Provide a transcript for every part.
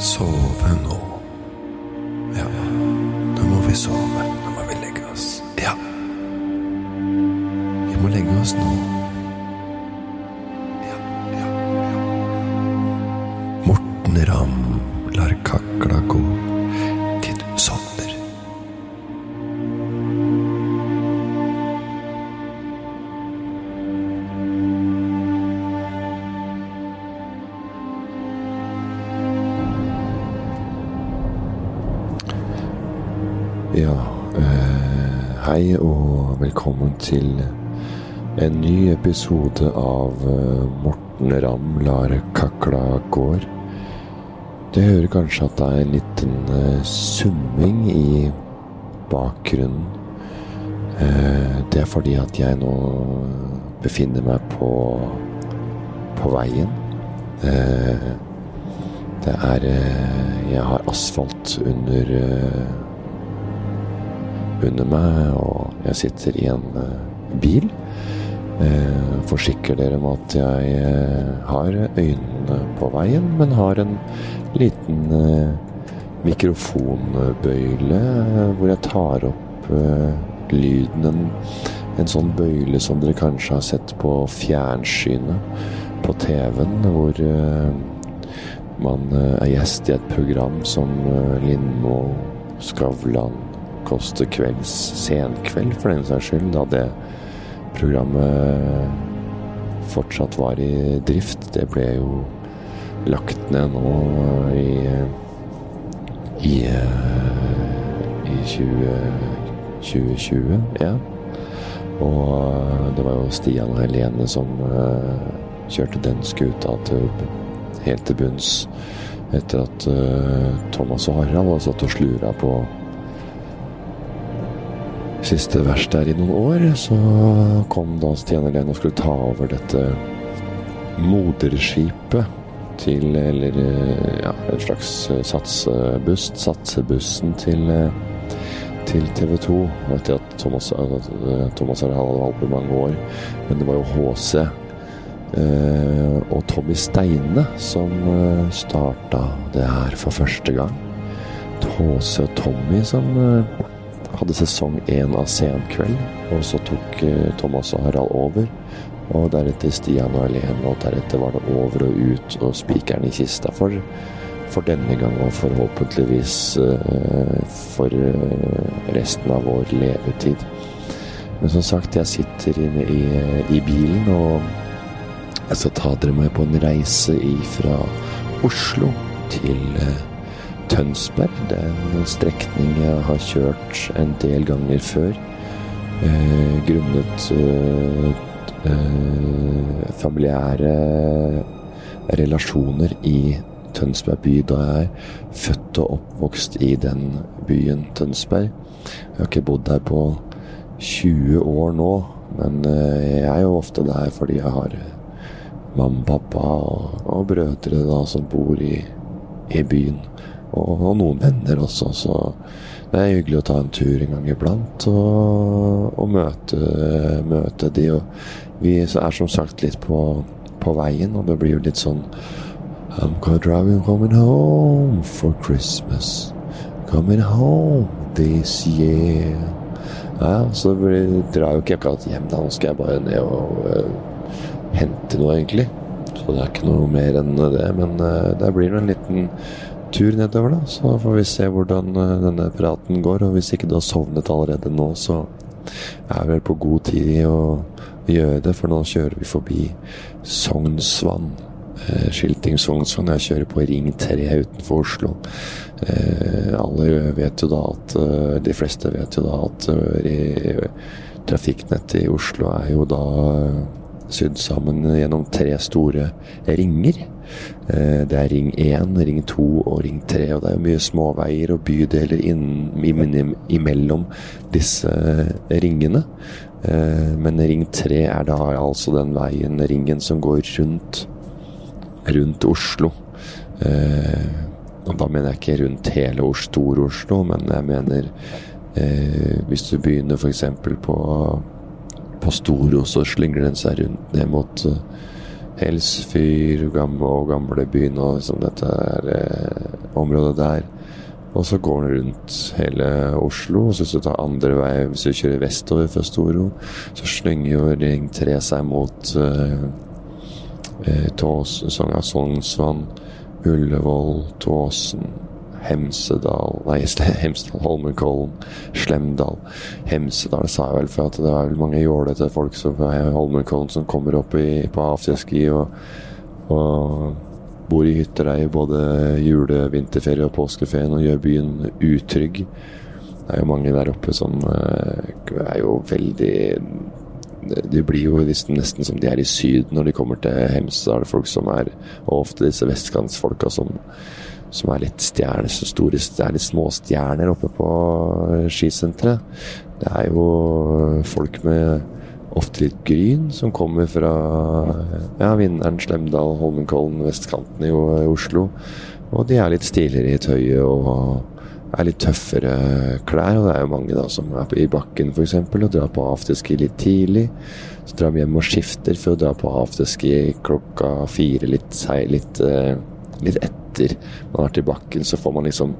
sovende til en ny episode av eh, Morten Ramm lar kakla går. Det hører kanskje at det er en liten eh, summing i bakgrunnen. Eh, det er fordi at jeg nå befinner meg på, på veien. Det er Jeg har asfalt under under meg, og jeg sitter i en bil. Eh, forsikrer dere om at jeg eh, har øynene på veien, men har en liten eh, mikrofonbøyle eh, hvor jeg tar opp eh, lyden. En, en sånn bøyle som dere kanskje har sett på fjernsynet på TV-en, hvor eh, man er gjest i et program som Lindmo, Skavlan, Kåss kvelds, senkveld for den saks skyld, da det programmet fortsatt var i drift. Det ble jo lagt ned nå i i, i 20, 2020, ja. Og det var jo Stian og Helene som uh, kjørte den skuta til helt til bunns. Etter at uh, Thomas og Harald satt og slura på siste vers der i noen år, så kom da Stian Helene og skulle ta over dette moderskipet til Eller ja, en slags satsebust. Satsebussen til, til TV 2. Etter at Thomas, Thomas Harald hadde holdt i mange år. Men det var jo HC eh, og Tommy Steine som eh, starta det her for første gang. HC og Tommy som eh, hadde sesong én av Senkveld, og så tok eh, Thomas og Harald over. Og deretter Stian og Helen, og deretter var det over og ut og spikeren i kista for, for denne gang, og forhåpentligvis eh, for eh, resten av vår levetid. Men som sagt, jeg sitter inne i, i bilen, og jeg skal ta dere med på en reise fra Oslo til eh, Tønsberg. Det er en strekning jeg har kjørt en del ganger før. Eh, grunnet eh, eh, familiære relasjoner i Tønsberg by, da jeg er født og oppvokst i den byen Tønsberg. Jeg har ikke bodd der på 20 år nå, men eh, jeg er jo ofte der fordi jeg har mamma, pappa og, og brødre da som bor i, i byen og, og noen venner også, så det er hyggelig å ta en tur en gang iblant og, og møte, møte de. Og vi er som sagt litt på, på veien, og det blir jo litt sånn I'm driving coming home for Christmas. Coming home this year. Ja, så vi drar jo ikke akkurat hjem da. Nå skal jeg bare ned og uh, hente noe, egentlig. Så det er ikke noe mer enn det. Men uh, der blir det en liten tur nedover, da. Så får vi se hvordan uh, denne praten går. Og hvis ikke du har sovnet allerede nå, så er vi vel på god tid å gjøre det. For nå kjører vi forbi Sognsvann. Eh, skilting Sognsvann. Jeg kjører på Ring 3 utenfor Oslo. Eh, alle vet jo da at eh, De fleste vet jo da at eh, trafikknettet i Oslo er jo da sydd sammen gjennom tre store ringer. Eh, Det er Ring 1, Ring 2 og Ring 3, og det er jo mye småveier og bydeler inn, inn, imellom disse ringene. Eh, Men Ring 3 er da altså den veien, ringen som går rundt, rundt Oslo. Eh, Og da mener jeg ikke rundt hele Os- Stor-Oslo, men jeg mener eh, hvis du begynner f.eks. på på Storos så slynger den seg rundt ned mot eh, Helsfyr gamle og gamlebyen og liksom dette er, eh, området der. Og så går den rundt hele Oslo. Og så hvis du tar andre vei, hvis du kjører vestover fra Storo, så slynger jo Ring 3 seg mot eh, Tås, Sognsvann, Ullevål, Tåsen, Hemsedal Nei, Hemsedal, Holmenkollen, Slemdal. Hemsedal sa jeg vel, for at det er vel mange jålete folk er Holmenkollen som kommer opp i, på afterski og, og bor i hytter der i både jule-, vinterferie og påskeferien og gjør byen utrygg. Det er jo mange der oppe som uh, er jo veldig De blir jo liksom nesten som de er i Syden når de kommer til Hemsedal. Folk som er Og ofte disse vestkantsfolka som, som er litt stjerner, så store, det er litt småstjerner oppe på skisenteret. Det er jo folk med ofte litt gryn, som kommer fra ja, Vinneren, Slemdal, Holmenkollen, vestkanten i Oslo. Og de er litt stiligere i tøyet og er litt tøffere klær. Og det er jo mange da som er i bakken f.eks. og drar på afterski litt tidlig. Så drar de hjem og skifter for å dra på afterski klokka fire, litt, litt, eh, litt etter man har vært i bakken. Så får man liksom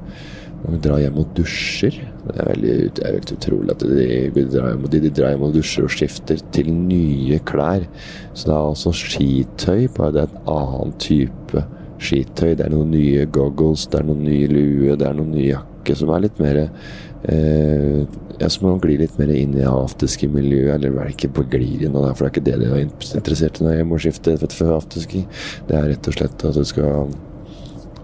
man drar hjem og dusjer Det er veldig, det er veldig utrolig at de, de, drar hjem, de, de, drar hjem og dusjer og skifter til nye klær. Så det er altså skitøy, bare det er en annen type skitøy. Det er noen nye goggles, det er noen nye lue, det er noen nye jakke som er litt mer eh, ja, som man gli litt mer inn i afterski-miljøet, eller vel ikke på glir inn, for det er ikke det de er interessert i når jeg må skifte for afterski. Det er rett og slett at du skal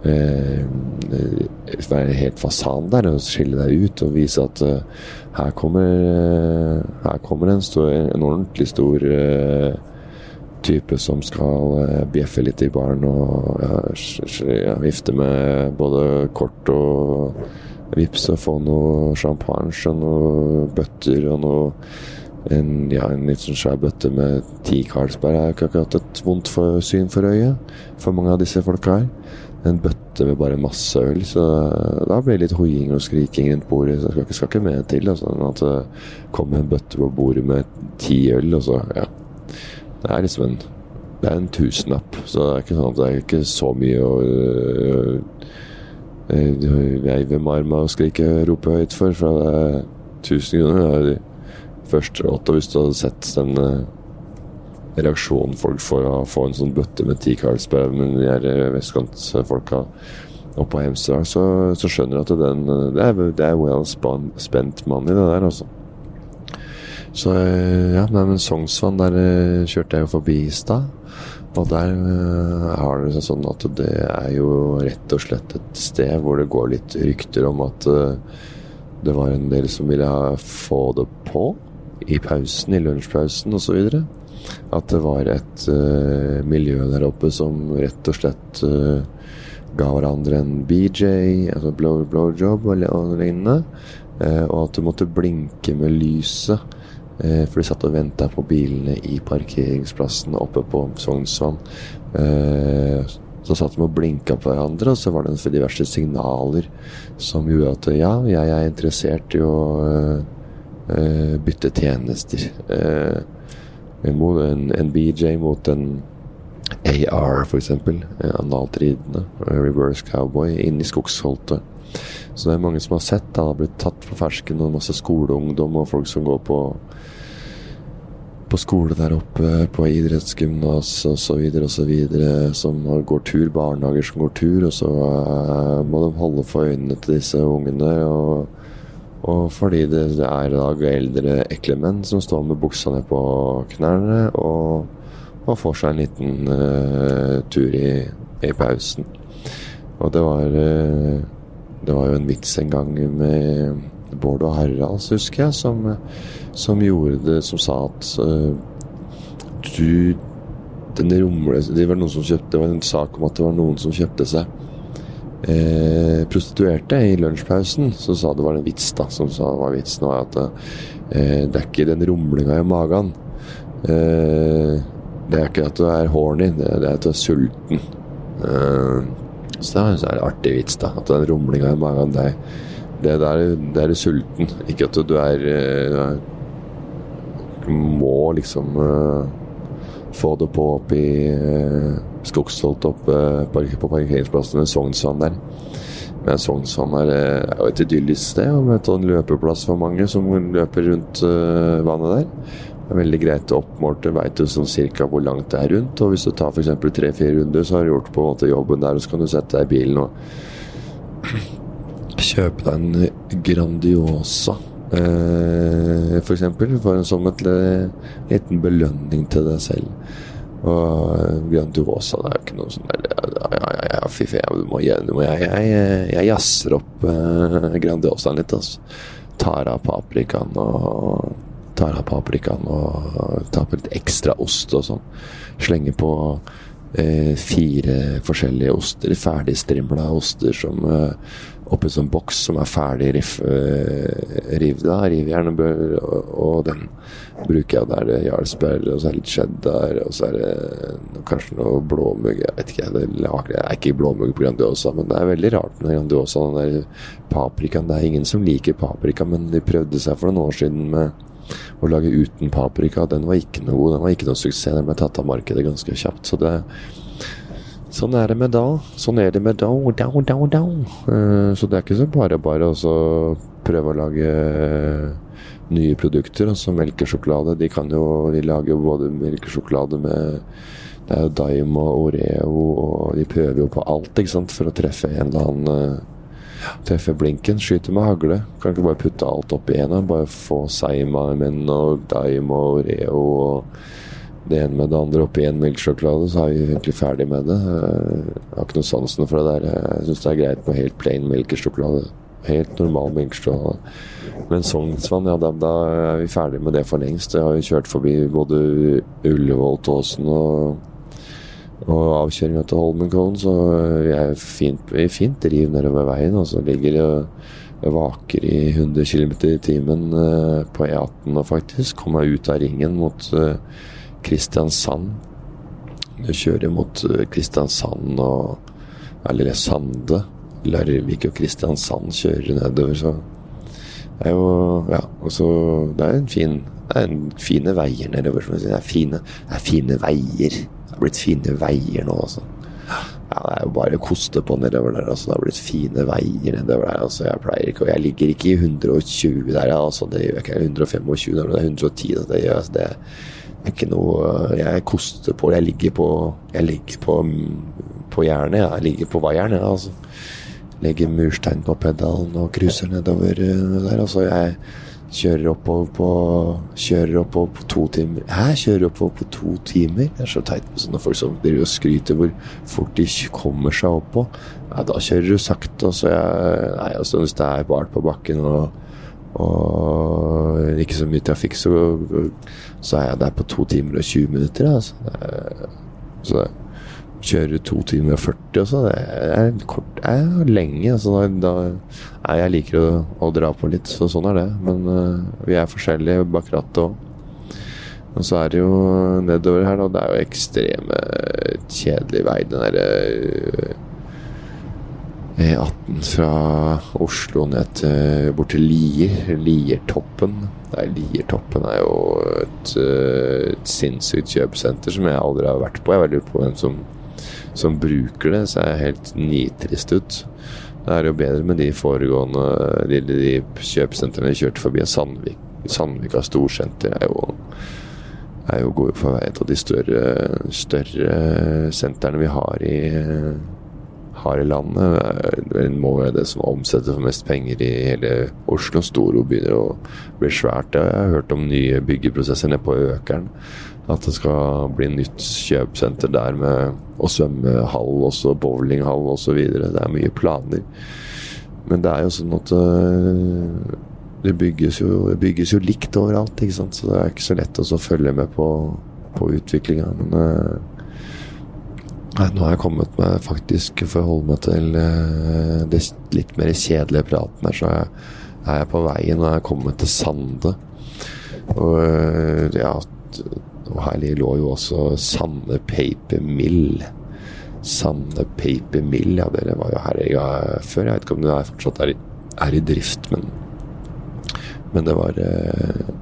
eh, være helt fasan der og skille deg ut og vise at eh, her kommer eh, her kommer en, stor, en ordentlig stor eh, type som skal eh, bjeffe litt i baren og ja, vifte med både kort og vips og få noe champagne og noe bøtter og noe en, ja, en litt sånn svær bøtte med ti Carlsberg. Er ikke akkurat et vondt for, syn for øyet for mange av disse folka her en bøtte med bare masse øl. Så da blir det litt hoiing og skriking rundt bordet. Så skal skal, skal ikke mer til. Altså, at det kommer en bøtte på bordet med ti øl, og så Ja. Det er liksom en Det er en tusenlapp. Så det er ikke sånn at det er ikke så mye å øh, veive med armene og skrike og rope høyt for. For det er 1000 kroner. Det er de første åtte, hvis du hadde sett den reaksjonen folk får av å få en sånn bøtte med ti Carlsberg med de her eh, vestkantfolka oppå Hemsedal, så, så, skjønner du at den, det, er, det er well spent money, det der, altså. Så eh, ja, nei, men Sognsvann, der eh, kjørte jeg jo forbi i stad. Og der har det sånn at det er jo rett og slett et sted hvor det går litt rykter om at det var en del som ville få det på i pausen, i lunsjpausen osv at det var et uh, miljø der oppe som rett og slett uh, ga hverandre en BJ, altså blow, blowjob og, og lignende. Uh, og at du måtte blinke med lyset. for de satt og venta på bilene i parkeringsplassen oppe på Sognsvann. så satt de og blinka på hverandre, og så var det diverse signaler som gjorde at ja, jeg er interessert i å bytte tjenester. Uh, en, en BJ mot en AR, f.eks. Analtridende. Reverse cowboy inn i skogsholtet. Så det er mange som har sett. Han har blitt tatt på fersken, og masse skoleungdom og folk som går på på skole der oppe, på idrettsgymnas osv. osv. Som går tur, barnehager som går tur, og så uh, må de holde for øynene til disse ungene. og og fordi det er da eldre, ekle menn som står med buksa ned på knærne og, og får seg en liten uh, tur i, i, pausen. Og det var uh, Det var jo en vits en gang med Bård og Haralds, husker jeg, som, som gjorde det Som sa at uh, du den rumle, det var noen som kjøpte Det var en sak om at det var noen som kjøpte seg eh, prostituerte i lunsjpausen, så sa det var en vits, da. Som sa var vitsen var at eh, det er ikke den rumlinga i magen. Eh, det er ikke at du er horny, det er, det er at du er sulten. Eh, så det er en artig vits, da. At den rumlinga i magen, det, det, det, er, det er sulten. Ikke at du er, du eh, er Må liksom uh, få det på opp i uh, Skogsholt oppe på parkeringsplassen ved Sognsvann der. Men Sognsvann er, er jo et idyllisk sted, og med en løpeplass for mange som løper rundt vannet der. Det er veldig greit oppmålt. Du veit sånn cirka hvor langt det er rundt. Og hvis du tar f.eks. tre-fire runder, så har du gjort på en måte jobben der, og så kan du sette deg i bilen og kjøpe deg en Grandiosa. Eh, for en, som et liten belønning til deg selv. Og Grandiosa det er jo ikke noe sånn fy faen, jeg jazzer opp eh, Grandiosaen litt, altså. Tar av paprikaen og tar av paprikaen og tar på litt ekstra ost og sånn. Slenger på eh, fire forskjellige oster, ferdigstrimla oster som eh, oppi sånn boks som er ferdig riff, uh, revet av. Rivjern. Og, den bruker jeg. Da er det Jarlsberg, og så er det litt cheddar, og så er det kanskje noe blåmugg. Jeg vet ikke, det er ikke blåmugg på Grandiosa, men det er veldig rart med Grandiosa. Den der paprikaen. Det er ingen som liker paprika, men de prøvde seg for noen år siden med å lage uten paprika. Den var ikke noe god, den var ikke noe suksess. Den ble tatt av markedet ganske kjapt. Så det Sånn er det med da. Sånn er det med da, da, da, da. Uh, så det er ikke så bare bare å prøve å lage uh, nye produkter. Altså melkesjokolade. De kan jo de lager jo både melkesjokolade med Det er jo Daim og Oreo, og de prøver jo på alt ikke sant, for å treffe en eller annen uh, Treffe blinken. Skyte med hagle. Kan ikke bare putte alt oppi en. Bare få Seimamen og Daim og Oreo og det ene med det andre oppi en melkesjokolade, så er vi egentlig ferdig med det. Jeg har ikke noe sansen for det der. Jeg syns det er greit med helt plain melkesjokolade. Helt normal melkesjokolade. Men Sognsvann, ja, da, da, er vi ferdig med det for lengst. Jeg har jo kjørt forbi både Ullevåltåsen og, og avkjøringa til Holmenkollen, så vi er fint, vi fint driv nedover veien. Og så ligger det vaker i 100 km i timen eh, på E18 og faktisk. kommer ut av ringen mot uh, Kristiansand. Du kjører mot eh, Kristiansand og Eller Sande. Larvik og Kristiansand kjører nedover, så det er jo Ja, og så Det er en fin det er en fine veier nedover. som jeg. Det er fine, det er fine veier. Det er blitt fine veier nå, altså. Ja, det er jo bare å koste på nedover der. altså. Det har blitt fine veier nedover der. altså. Jeg pleier ikke, og jeg ligger ikke i 120 der, altså. Det gjør jeg ikke. 125 der, men det er 110. Altså. Det gjør altså. det er ikke noe Jeg koster på Jeg ligger på Jeg ligger på, på jernet. Jeg ligger på vaieren, jeg, altså. Legger murstein på pedalen og cruiser nedover eh, der. Altså, jeg kjører oppover på Kjører oppover på to timer Hæ? Kjører oppover på to timer? Det er så teit med sånne folk som og skryter hvor fort de kommer seg opp på. Ja, da kjører du sakte, og så jeg Nei, altså hvis det er bart på bakken og og ikke så mye trafikk, så, så er jeg der på to timer og 20 minutter. Altså. Så kjører to timer og 40 også. Det er kort det er lenge. Altså, da, da, jeg liker å, å, dra på litt, så sånn er det. Men uh, vi er forskjellige bak rattet òg. Og så er det jo nedover her, da. Det er jo ekstreme kjedelig vei. Den derre uh, E18 fra Oslo ned til bort til Lier. Liertoppen. Nei, Liertoppen er jo et, eh, et sinnssykt kjøpesenter som jeg aldri har vært på. Jeg er veldig på hvem som, som bruker det, så er helt nitrist ut. Det er jo bedre med de foregående de, de kjøpesentrene jeg kjørte forbi. Sandvik, Sandvika storsenter er jo er jo går for vei til de større, større sentrene vi har i har i landet. Det må være det som omsetter for mest penger i hele Oslo. Storo begynner å bli svært. Jeg har hørt om nye byggeprosesser nede på Økeren. At det skal bli nytt kjøpesenter der med og svømmehall, også bowlinghall osv. Det er mye planer. Men det er jo sånn at øh, det bygges jo, det bygges jo likt overalt, ikke sant? så det er ikke så lett å følge med på, på utviklinga. Men øh, Nå har jeg kommet meg faktisk, for å holde meg til uh, det litt mer kjedelige praten her, så er, jeg på veien og jeg er kommet til Sande. Og uh, ja, og her lå jo også Sande Paper Mill. Sande Paper Mill, ja, dere var jo her ja, før. Jeg vet ikke om det er fortsatt er, er i drift, men, men det var uh,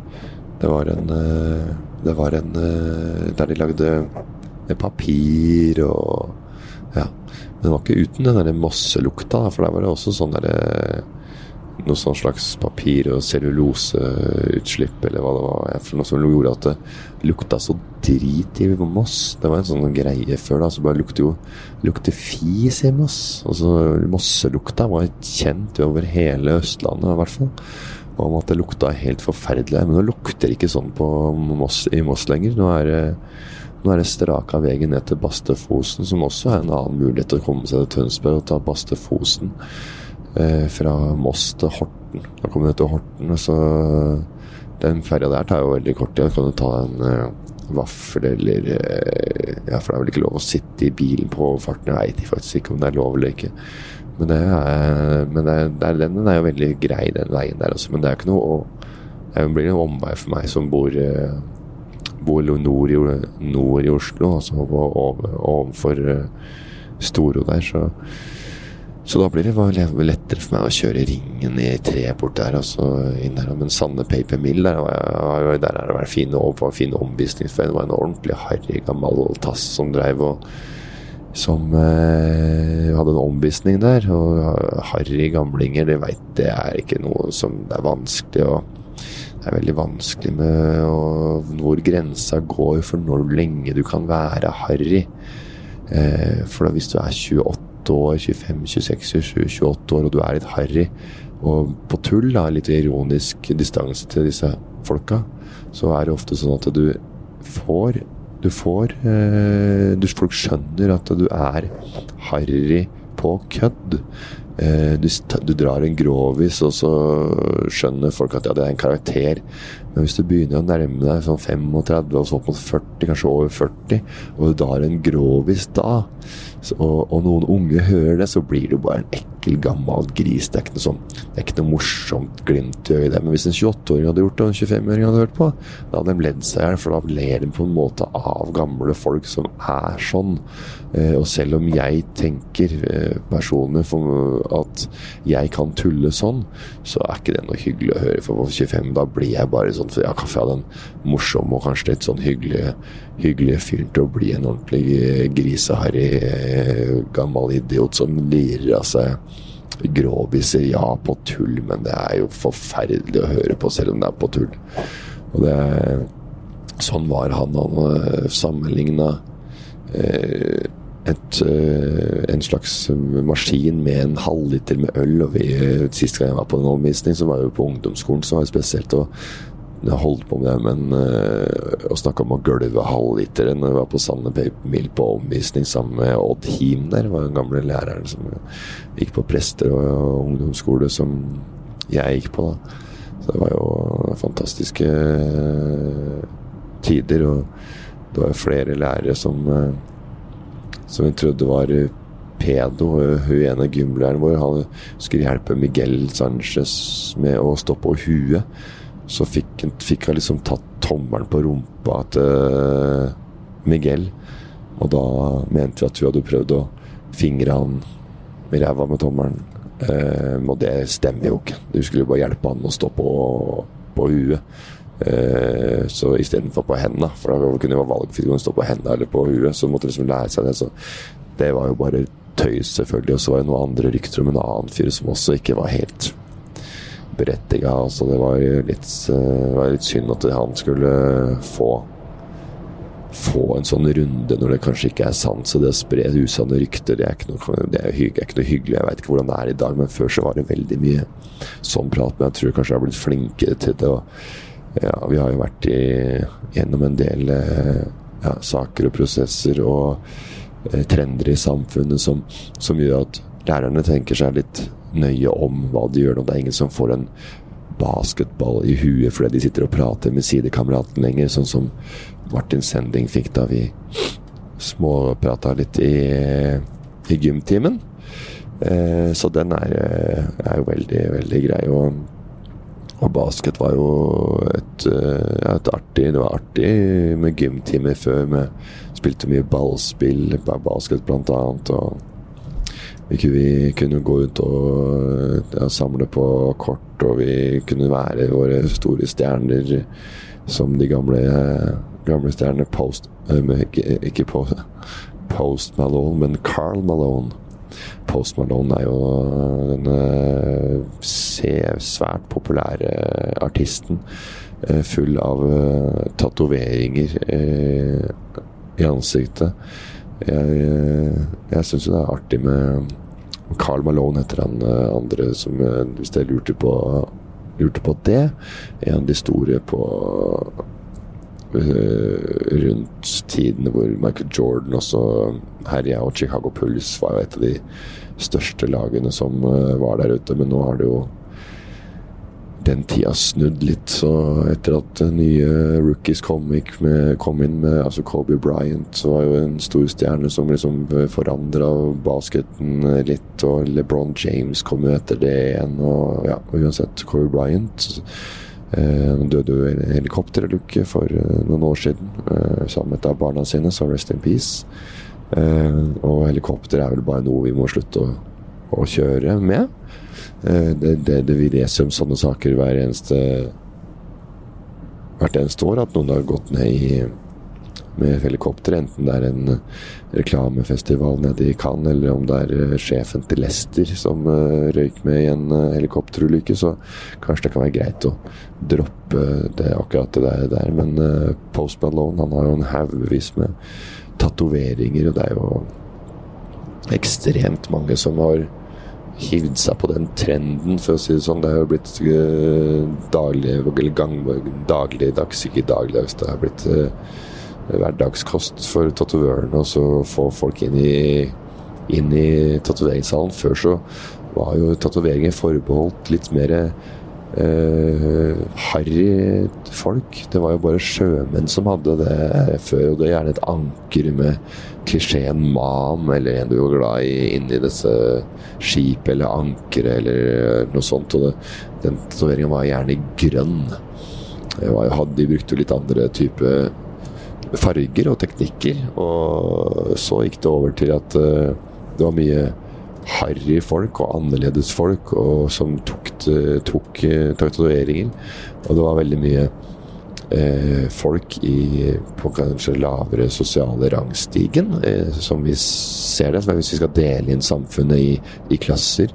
Det var en det var en Der de lagde papir og Ja. Men det var ikke uten den der mosselukta, for der var det også sånn derre noe sånn slags papir- og celluloseutslipp, eller hva det var. For noe som gjorde at det lukta så drit i Moss. Det var en sånn greie før, da. Så bare lukter jo lukter fis i Moss. Altså, Mosselukta var kjent over hele Østlandet, i hvert fall. Om at det lukta helt forferdelig. Men nå lukter det ikke sånn på Moss, i Moss lenger. Nå er det nå er det straka veien ned til Bastefosen, som også er en annen mulighet til å komme seg til Tønsberg og ta Bastefosen eh, fra Moss til Horten. Da kommer du til Horten, og så Den ferja der tar jo veldig kort tid. Da kan du ta en eh, vaffel eller eh, Ja, for det er vel ikke lov å sitte i bilen på farten. Jeg veit faktisk ikke om det er lov eller ikke. Men, det er, men det er, den er jo veldig grei, den veien der også. Men det er ikke noe Det blir en omvei for meg som bor eh, bor nord i, nord i Oslo, altså overfor Storo der, så så da blir det lettere for meg å kjøre ringen i tre bort der og så inn der. Men Sanne Paper Mill, der, var, der er det vært fine, fine omvisningsfeil. Det var en ordentlig harry, gammel tass som dreiv og Som eh, hadde en omvisning der. Og harry gamlinger, det veit det er ikke noe som det er vanskelig å det er veldig vanskelig med hvor grensa går for når lenge du kan være harry. Eh, for hvis du er 28 år, 25, 26, 27, 28 år, og du er litt harry og på tull, da, litt ironisk distanse til disse folka, så er det ofte sånn at du får Du får eh, Folk skjønner at du er harry på kødd. Eh, du, du, drar en grovis, og så skjønner folk at ja, det er en karakter. Men hvis du begynner å nærme deg sånn 35, og så opp mot 40, kanskje over 40, og du drar en grovis da, så, og, og, noen unge hører det, så blir du bare en ekkel, gammel gris. Det er ikke noe, sånn, er ikke noe morsomt glimt i øyet. Men hvis en 28-åring hadde gjort det, og en 25-åring hadde hørt på, da hadde de ledd seg i hjel, for da ler de på en måte av gamle folk som er sånn. Eh, og selv om jeg tenker eh, personlig at jeg kan tulle sånn, så er ikke det noe hyggelig å høre. For på 25 da blir jeg bare sånn For ja, kaffe av den morsomme og kanskje litt sånn hyggelig hyggelige fyren til å bli en ordentlig griseharry eh, gammel idiot som lirer av seg groviser. Ja, på tull, men det er jo forferdelig å høre på, selv om det er på tull. Og det Sånn var han. Han eh, sammenligna eh, et, en slags maskin med en halvliter med øl. Og vi, Sist gang jeg var på en omvisning, så var jeg på ungdomsskolen, så var det spesielt å holdt på med det, men uh, å snakke om å gulve halvliteren når vi var på Sanne Paper Mill på omvisning sammen med Odd Him der, var den gamle læreren som gikk på prester og ungdomsskole som jeg gikk på, da. Så det var jo fantastiske uh, tider, og det var jo flere lærere som uh, som vi trodde var pedo. Hun ene gymlæreren vår han skulle hjelpe Miguel Sanchez med å stå på huet. Så fikk, fikk han liksom tatt tommelen på rumpa til Miguel. Og da mente vi at hun hadde prøvd å fingre han i ræva med tommelen. Eh, og det stemmer jo ikke. Du skulle jo bare hjelpe han å stå på, på huet. Eh, så istedenfor på hendene, for da kunne det være valgfritt om stå på hendene eller på huet, så måtte liksom lære seg det. Så det var jo bare tøys, selvfølgelig. Og så var det noen andre rykter om en annen fyr som også ikke var helt berettiga. Altså, det var litt, eh, var litt synd at han skulle få få en sånn runde når det kanskje ikke er sant. Så det å spre usanne rykter, det er ikke noe, er ikke noe hyggelig. Jeg veit ikke hvordan det er i dag, men før så var det veldig mye sånn prat. Men jeg tror kanskje jeg har blitt flinkere til det. Og, ja, vi har jo vært i, gjennom en del eh, ja, saker og prosesser og eh, trender i samfunnet som, som gjør at lærerne tenker seg litt nøye om hva de gjør nå. Det er ingen som får en basketball i huet fordi de sitter og prater med sidekameraten lenger, sånn som Martin Sending fikk da vi småprata litt i, i gymtimen. Eh, så den er, er, jo veldig, veldig grei. Og, og basket var jo et, ja, et, artig Det var artig med gymtimer før. Vi spilte mye ballspill, basket blant annet. og vi kunne gå ut og ja, samle på kort, og vi kunne være våre store stjerner som de gamle gamle stjernene Post Ikke Post, Post Malone, men Carl Malone. Post Malone er jo den svært populære artisten. Full av tatoveringer i ansiktet. Jeg, jeg syns jo det er artig med Carl Malone heter han andre som Hvis jeg lurte på lurte på det. En store på rundt tidene hvor Michael Jordan også herja, og Chicago Pulse var jo et av de største lagene som var der ute. Men nå har det jo den tida snudd litt. Så etter at nye rookies kom, med, kom inn med altså Kobe Bryant, så var jo en stor stjerne som liksom forandra basketen litt. Og LeBron James kom jo etter det igjen. Og ja, uansett, Kobe Bryant eh, døde jo i en helikopterulykke for eh, noen år siden eh, sammen med et av barna sine, så rest in peace. Og helikopter er vel bare noe vi må slutte å, å kjøre med. Eh, det, det, det, vi leser om sånne saker hver eneste hvert eneste år, at noen har gått ned i, med helikopter, enten det er en reklamefestival nede i Cannes, eller om det er eh, sjefen til Lester som uh, røyk med i en helikopterulykke, så kanskje det kan være greit å droppe det akkurat det der. Men Post Malone han har jo en haugevis med tatoveringer, og det er jo ekstremt mange som har hivd seg på den trenden, for å si det sånn. Det har jo blitt uh, daglig, eller gang, dagligdags, ikke dagligdags, det har blitt uh, hverdagskost for tatovørene å få folk inn i, inn i tatoveringssalen. Før så var jo tatoveringer forbeholdt litt mer uh, harry folk. Det var jo bare sjømenn som hadde det før, og det er gjerne et anker med klisjeen man, eller en du var glad i, inni disse skip eller ankeret eller noe sånt. Og det, den tatoveringa var gjerne grønn. Var, de brukte jo litt andre type farger og teknikker. Og så gikk det over til at uh, det var mye harry folk og annerledes folk og som tok, tok tatoveringer. Og det var veldig mye eh, folk i, på kanskje lavere sosiale rangstigen, eh, som vi ser det. Hvis vi skal dele inn samfunnet i, i, klasser,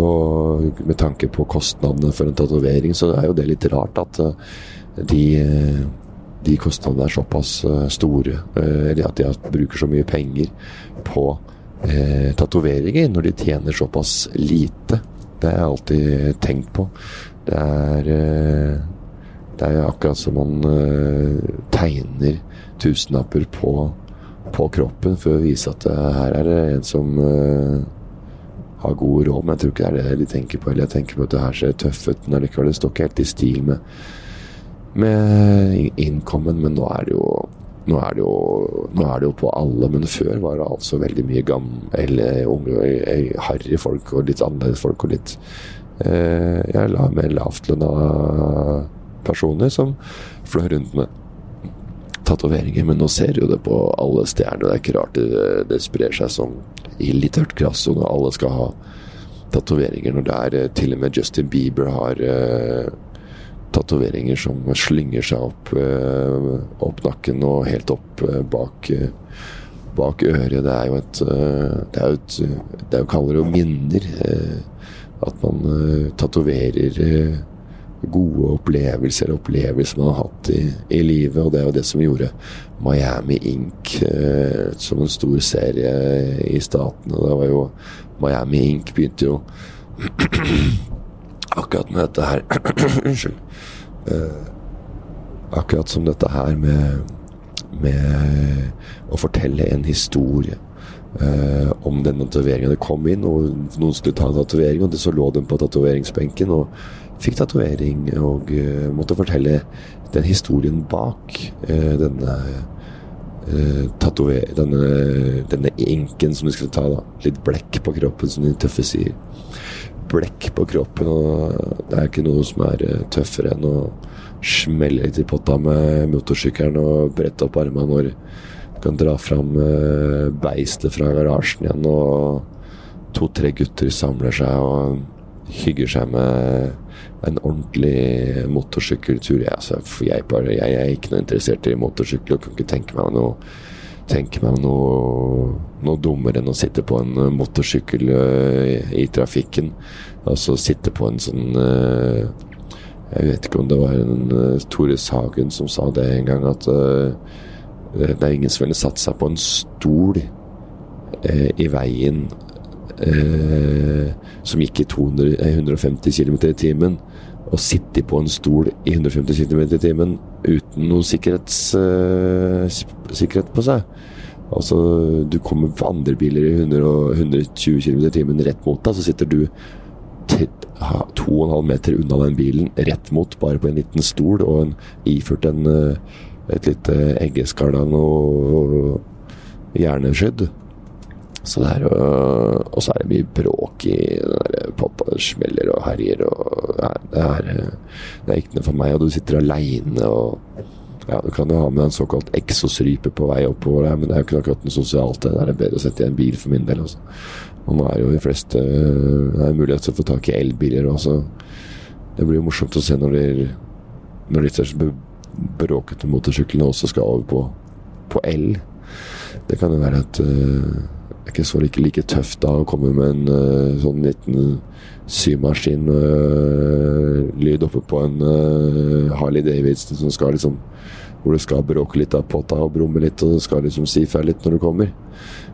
og med tanke på kostnadene for en tatovering, så er jo det litt rart at uh, de, de kostnadene er såpass uh, store, eller at de bruker så mye penger på eh, tatoveringer når de tjener såpass lite. Det har jeg alltid tenkt på. Det er det er akkurat som man uh, tegner tusenlapper på, på, kroppen for å vise at uh, her er det en som uh, har god råd. Men jeg tror ikke det er det de tenker på. Eller jeg tenker på at det her ser tøff ut, men allikevel det står ikke helt i stil med, med innkommen. Men nå er det jo nå er, det jo, nå er det jo på alle, men før var det altså veldig mye gamle, unge, harry folk og litt annerledes folk og litt eh, la mer lavtlønna personer som fløy rundt med tatoveringer. Men nå ser jo det på alle stjerner. Det er ikke rart det, det sprer seg som ild i tørt gress, når alle skal ha tatoveringer. Når det er eh, til og med Justin Bieber har uh, tatoveringer som slynger seg opp, uh, opp nakken og helt opp uh, bak, bak øret. Det er jo et Det er jo et Det er jo kaller det minner. at man tatoverer gode opplevelser, eller opplevelser man har hatt i, i, livet. Og det er jo det som gjorde Miami Ink eh, som en stor serie i staten. Og det var jo Miami Ink begynte jo akkurat med dette her Unnskyld. Eh, akkurat som dette her med, med å fortelle en historie. Uh, om denne tatoveringen. Det kom inn, og noen skulle ta en tatovering, og så lå den på tatoveringsbenken. Og fikk tatovering og uh, måtte fortelle den historien bak uh, denne uh, denne, denne inken som de skulle ta. da Litt blekk på kroppen, som de tøffe sier. Blekk på kroppen, og det er ikke noe som er tøffere enn å smelle litt i potta med motorsykkelen og brette opp armene når du kan dra fram beistet fra garasjen igjen, og to-tre gutter samler seg og hygger seg med en ordentlig motorsykkeltur. Jeg, altså, jeg, bare, jeg, er ikke noe interessert i motorsykkel og kan ikke tenke meg noe tenke meg noe, noe dummere enn å sitte på en motorsykkel i, i trafikken. Altså sitte på en sånn uh, Jeg vet ikke om det var en Tore Sagen som sa det en gang, at det er ingen som ville satt seg på en stol i veien som gikk i 200, 150 km i timen og sitte på en stol i 150 km i timen uten noe uh, sikkerhet på seg. Altså, du kommer på andre biler i 100, 120 km i timen rett mot deg, så sitter du 2,5 meter unna den bilen rett mot, bare på en liten stol, og en, iført en, eh, et lite eggeskall av noe hjerneskydd. Så det er, og så er det mye bråk i der poppa smeller og herjer og det, er, det er ikke noe for meg. Og du sitter aleine og ja, Du kan jo ha med en såkalt eksosrype på vei oppover der, men det er jo ikke akkurat noe sosialt. Det er bedre å sette i en bil for min del. Også. Og nå er jo de fleste Det er mulighet til å få tak i elbiler også. Det blir jo morsomt å se når de, når de bråkete motorsyklene også skal over på, på el. Det kan jo være at uh, er ikke så like, like tøft da å komme med en uh, sånn liten symaskin-lyd uh, oppe på en uh, Harley Davidson som skal liksom hvor du skal bråke litt av potta og brumme litt, og skal liksom si fra litt når du kommer.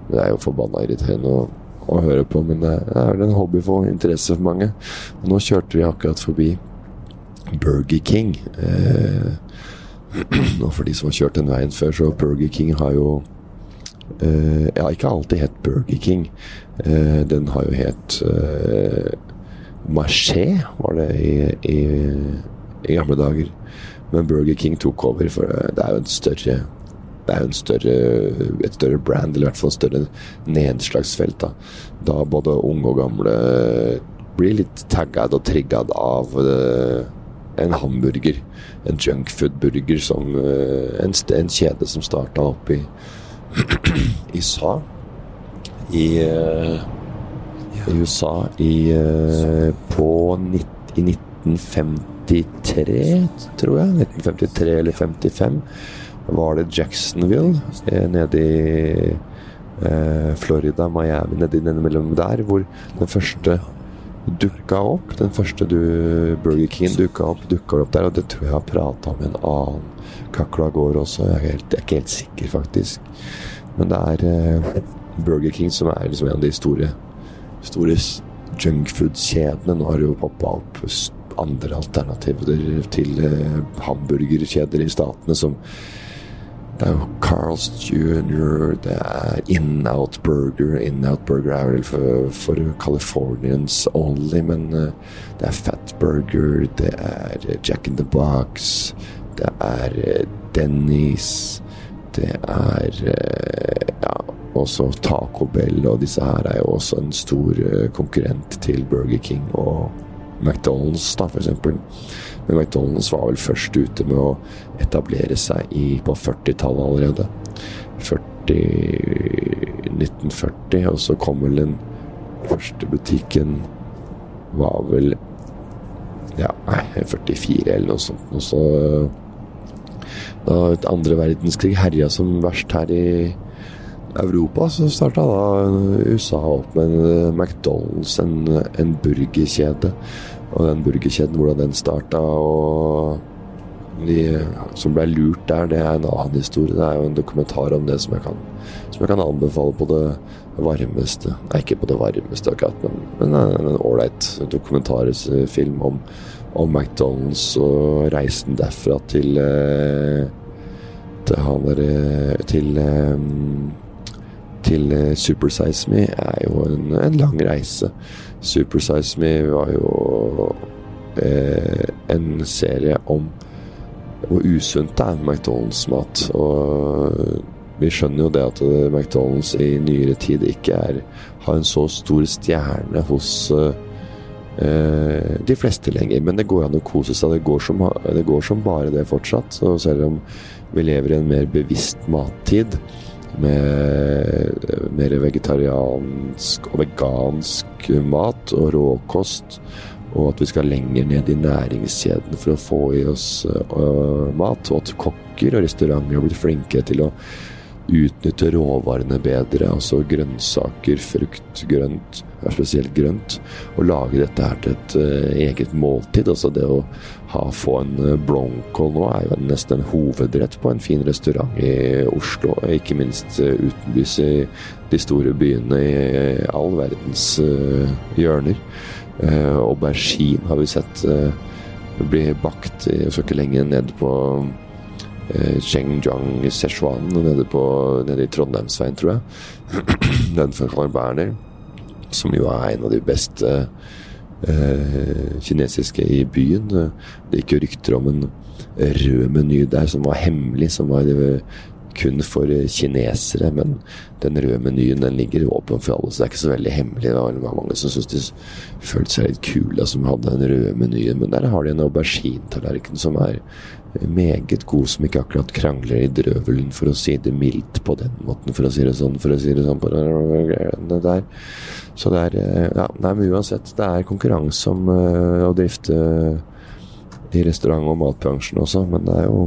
Det er jo forbanna irriterende å, å, høre på, men det er vel en hobby for interesse for mange. Nå kjørte vi akkurat forbi Burger King. Eh, og for de som har kjørt den veien før, så Burger King har jo Uh, ja, ikke alltid het Burger King. Uh, den har jo het uh, Marché, var det i, i, i, gamle dager. Men Burger King tok over, for det er jo en større det er jo større, et større brand, eller i hvert fall et større nedslagsfelt. Da, da både unge og gamle blir litt taggad og triggad av en hamburger. En junkfood-burger som en, en, kjede som starta opp i i USA i, uh, i USA i, uh, på i 1953, tror jeg. 1953 eller 55 var det Jacksonville eh, nede i eh, Florida, Miami, nedi mellom der, hvor den første dukka opp. Den første du, Burger King dukka opp, dukka opp der, og det tror jeg har prata om en annen kakla går også. Jeg er, helt, jeg er, ikke helt sikker, faktisk. Men det er eh, Burger King som er liksom en av de store, store junkfood-kjedene. Nå har det jo poppa opp andre alternativer til eh, hamburgerkjeder i statene som det er jo Carls Jr., det er In-Out Burger. In-Out Burger er vel for, for Californians only, men uh, det er Fat Burger, det er Jack in the Box, det er Dennis. Det er uh, ja, også Taco Bell, og disse her er jo også en stor konkurrent til Burger King og McDonald's, da, for eksempel. Men McDonald's var vel først ute med å etablere seg i, på 40-tallet allerede. 40, 1940, og så kom vel den første butikken var vel ja, nei, 44 eller noe sånt. Og så da andre verdenskrig herja som verst her i Europa, så starta da USA opp med en McDonald's, en, en burgerkjede. Og den burgerkjeden, hvordan den starta, og de som ble lurt der, det er en annen historie. Det er jo en dokumentar om det som jeg kan, som jeg kan anbefale på det varmeste. Nei, ikke på det varmeste, akkurat, men, men en ålreit dokumentarfilm om, om, McDonald's og reisen derfra til eh, til han der til eh, til Super Size Me er jo en, en lang reise. Super Size Me var jo eh, en serie om hvor usunt det er med McDonald's-mat. Og vi skjønner jo det at McDonald's i nyere tid ikke er, har en så stor stjerne hos eh, de fleste lenger. Men det går an å kose seg. Det går, som, det går som bare det fortsatt. Så selv om vi lever i en mer bevisst mattid, med mer vegetariansk og vegansk mat og råkost. Og at vi skal lenger ned i næringskjeden for å få i oss uh, mat. Og at kokker og restauranter har blitt flinkere til å utnytte råvarene bedre. Altså grønnsaker, frukt, grønt, spesielt grønt. Og lage dette her til et uh, eget måltid. Altså det å ha, få en uh, blomkål nå er jo nesten en hovedrett på en fin restaurant i Oslo. Ikke minst uh, utenbys i de store byene i all verdens hjørner. Aubergine har vi sett bli bakt Jeg skal ikke lenger ned på eh, Chengjiang Sichuan nede, på, nede i Trondheimsveien, tror jeg. Den fra Karl Berner, som jo er en av de beste eh, kinesiske i byen. Det gikk jo rykter om en rød meny der som var hemmelig, som var kun for kinesere. Men den røde menyen den ligger åpen for alle, så det er ikke så veldig hemmelig. Det var mange som syntes de følte seg litt kule som hadde den røde menyen. Men der har de en auberginetallerken som er meget god, som ikke akkurat krangler i drøvelen, for å si det mildt på den måten, for å si det sånn, for å si det sånn det der. Så det er Ja, nei, men uansett, det er konkurranse om uh, å drifte i restaurant- og matbransjen også, men det er jo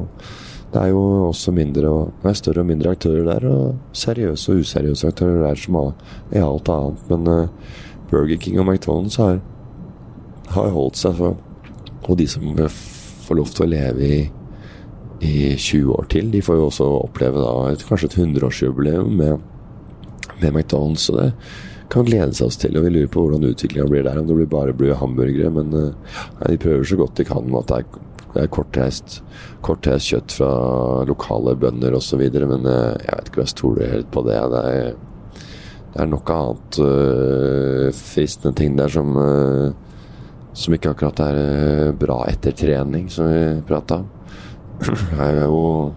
det er jo også mindre og, er større og mindre aktører der, og seriøse og useriøse aktører der som er alt annet. Men Burger King og McDonald's har, har holdt seg for Og de som får lov til å leve i, i 20 år til, de får jo også oppleve da et, kanskje et 100-årsjubileum med, med McDonald's. Så det kan glede seg oss til. Og vi lurer på hvordan utviklinga blir der. Om det blir bare blir hamburgere. Men uh, de prøver så godt de kan med at det er det er kortreist, kortreist kjøtt fra lokale bønder osv. Men eh, jeg vet ikke om jeg stoler helt på det. Det er, det er noe annet uh, fristende ting der som, uh, som ikke akkurat er uh, bra etter trening, som vi prata om. Det er, jo,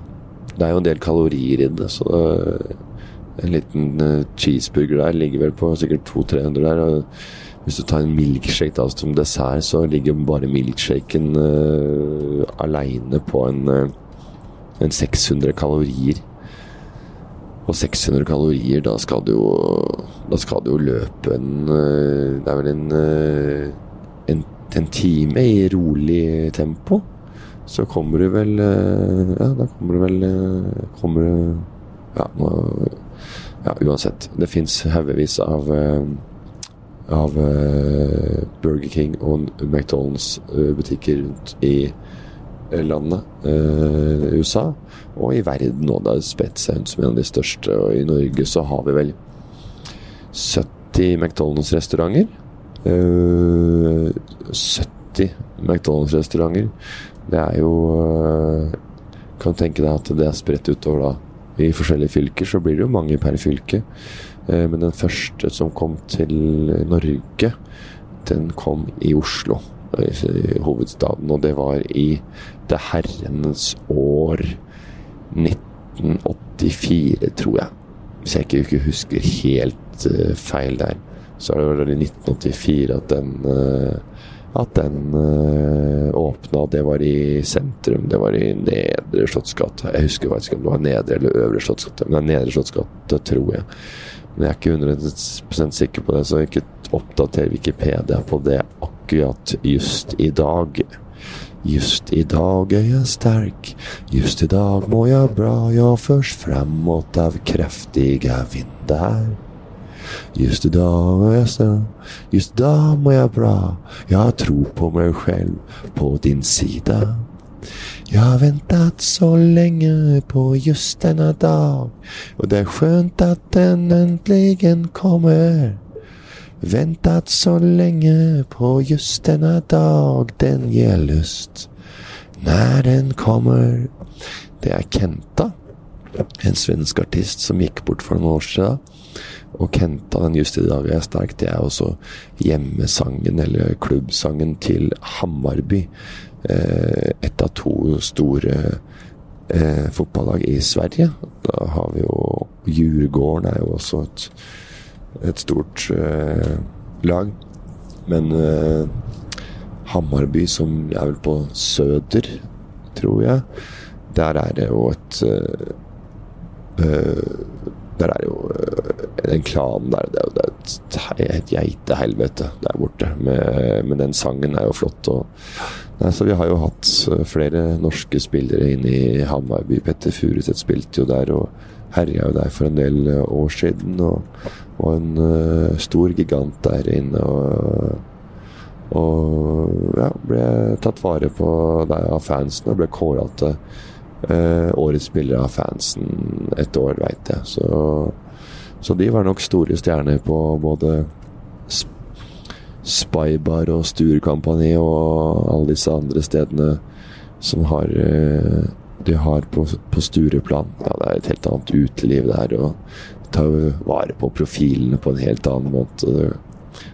det er jo en del kalorier i det, så en liten cheeseburger der ligger vel på sikkert 200-300 der. og hvis du tar en milkshake da, som dessert, så ligger bare milkshaken uh, aleine på en, uh, en 600 kalorier. Og 600 kalorier, da skal du jo Da skal du jo løpe en Det er vel en, en, en time i rolig tempo. Så kommer du vel Ja, da kommer du vel Kommer du Ja, nå, ja uansett. Det fins haugevis av av uh, Burger King og McDonald's uh, butikker rundt i landet. USA og i verden nå. Det har spredt seg ut som en av de største. Og i Norge så har vi vel 70 McDonald's-restauranter. 70 McDonald's-restauranter. Det er jo Kan tenke deg at det er spredt utover da. I forskjellige fylker så blir det jo mange per fylke. Eh, men den første som kom til Norge, den kom i Oslo, i hovedstaden. Og det var i det herrenes år 1984, tror jeg. Hvis jeg ikke husker helt uh, feil der. Så er det i 1984 at den at den øh, åpna. Det var i sentrum. Det var i Nedre Slottsgate. Jeg husker faktisk om det var Nedre eller Øvre Slottsgate, men det er Nedre Slottsgate, tror jeg. Men jeg er ikke 100% sikker på det, så jeg ikke oppdater Wikipedia på det akkurat just i dag. Just i dag er jeg sterk, just i dag må jeg bra, jeg først framåt av kraftige vinder. Just i dag må jeg stå, just i dag må jeg bra, jeg tror på meg selv, på din side. Jeg har ventet så lenge på just denne dag, og det er skjønt at den endelig kommer. Ventet så lenge på just denne dag, den gir lyst når den kommer. Det er Kenta, en svensk artist som gikk bort for noen år siden. Og Kenta, den just i dag er sterk, det er også hjemmesangen, eller klubbsangen til Hammarby. Eh, et av to store eh, fotballag i Sverige. Da har vi jo Djurgården er jo også et, et stort eh, lag. Men Hammarby, som er vel på Søder, tror jeg, der er det jo et eh, Der er jo Den klanen der, det er jo er et geitehelvete der borte. Med, men den sangen er jo flott. Og, nei, så vi har jo hatt flere norske spillere inne i Hamarby. Petter Furuseth spilte jo der og herja jo der for en del år siden. Og og en uh, stor gigant der inne. og og ja, ble tatt vare på av fansen og ble kåra til årets spiller av fansen et år, veit jeg. Så, så, de var nok store stjerner på både Spybar og Stur-kompani og alle disse andre stedene som har uh, de har på, på Stureplan. Ja, det er et helt annet uteliv der. og tar vare på profilene på en helt annen måte.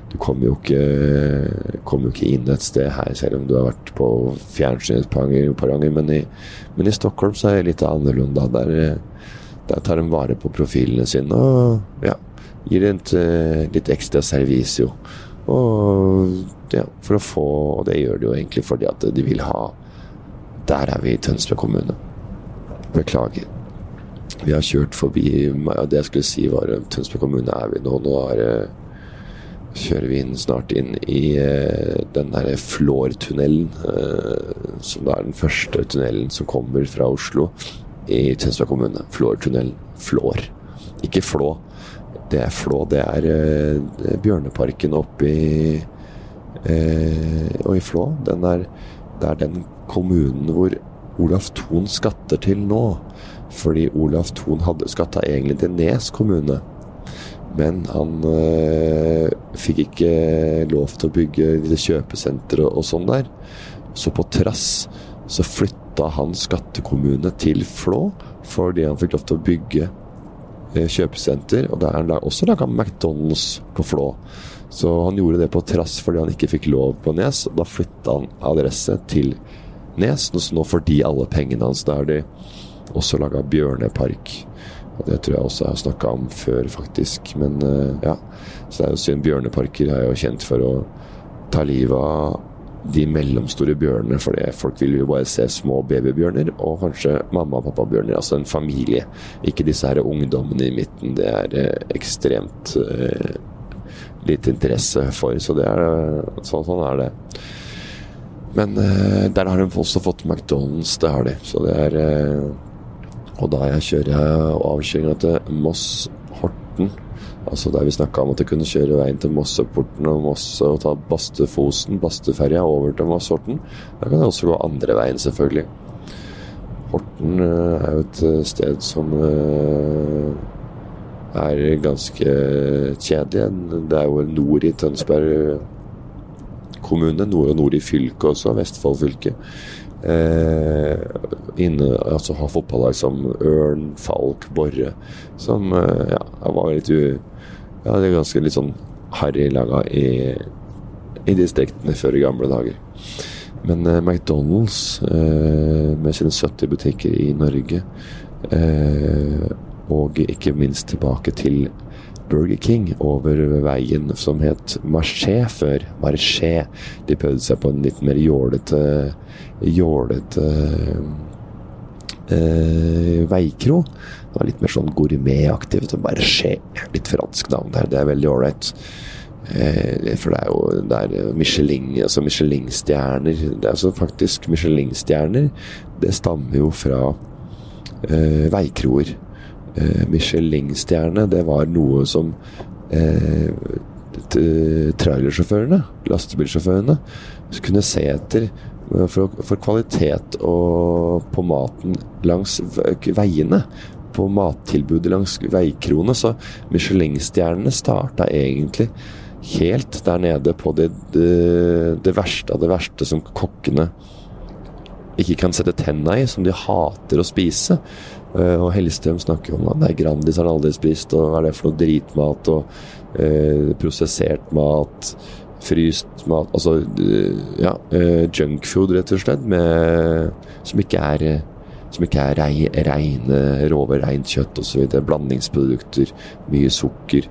Du kommer jo ikke, kommer jo ikke inn et sted her, selv om du har vært på fjernsynet et par ganger. Men i, men i Stockholm så er det litt annerledes. Der, der tar de vare på profilene sine og ja, gir et, litt ekstra servis. Og ja, for å få Og det gjør de jo egentlig fordi at de vil ha Der er vi i Tønsberg kommune. Beklager. Vi har kjørt forbi Det jeg skulle si var Tønsberg kommune er vi nå. Nå er det kjører vi inn snart inn i uh, den derre Flårtunnelen. Uh, som da er den første tunnelen som kommer fra Oslo i Tønsberg kommune. Flårtunnelen. Flår. Ikke Flå. Det er Flå. Det er uh, Bjørneparken oppe i Og i Flå. Den er, det er den kommunen hvor Olaf Thon skatter til nå. Fordi Olaf Thon hadde skatta egentlig til Nes kommune. Men han øh, fikk ikke lov til å bygge disse kjøpesenteret og, sånn der. Så på trass så flytta han skattekommune til Flå fordi han fikk lov til å bygge øh, kjøpesenter. Og der han også laga McDonald's på Flå. Så han gjorde det på trass fordi han ikke fikk lov på Nes. Og da flytta han adresse til Nes. Så nå får de alle pengene hans. Da har de også laga Bjørnepark. Og Det tror jeg også jeg har snakka om før, faktisk. Men uh, ja. Så det er jo synd. Bjørneparker er jo kjent for å ta livet av de mellomstore bjørnene, for folk vil jo bare se små babybjørner, og kanskje mamma- og pappabjørner. Altså en familie. Ikke disse her ungdommene i midten. Det er uh, ekstremt uh, litt interesse for, så det er så, sånn er det. Men der har de også fått McDonald's, det har de. Så det er og da jeg kjører avkjøringa til Moss-Horten, altså der vi snakka om at jeg kunne kjøre veien til Mosseporten og Mosse og ta Bastefosen, Basteferja, over til Moss-Horten, da kan jeg også gå andre veien, selvfølgelig. Horten eh, er jo et eh, sted som eh, er ganske kjedelig. Det er jo nord i Tønsberg kommune, nord og nord i fylket også, Vestfold fylke eh, inne, altså ha fotballag som Ørn, Falk, Borre, som eh, ja, var litt u... Ja, det er ganske litt sånn harry laga i, i distriktene før i gamle dager. Men eh, McDonald's, eh, med sine 70 butikker i Norge, eh, og ikke minst tilbake til Burger King over veien som het Marché før. Marché. De prøvde seg på en litt mer jålete jålete eh, veikro. Det var litt mer sånn gourmetaktig. Marché. Litt fransk navn der. Det er veldig ålreit. Eh, for det er jo det er Michelin, altså Michelin-stjerner Det er altså faktisk Michelin-stjerner. Det stammer jo fra eh, veikroer. Eh, Michelin-stjerne, det var noe som eh, trailersjåførene, lastebilsjåførene, kunne se etter for, for, kvalitet og på maten langs veiene. På mattilbudet langs veikrone Så Michelin-stjernene starta egentlig helt der nede på det, det, det, verste av det verste som kokkene ikke kan sette tenna i, som de hater å spise. Uh, og Hellstrøm snakker om at nei, Grandis har han aldri spist, og hva er det for noe dritmat og uh, prosessert mat, fryst mat Altså uh, ja, junkfood, rett og slett, med, som ikke er som ikke er rei, reine, råve reint kjøtt osv. Blandingsprodukter, mye sukker.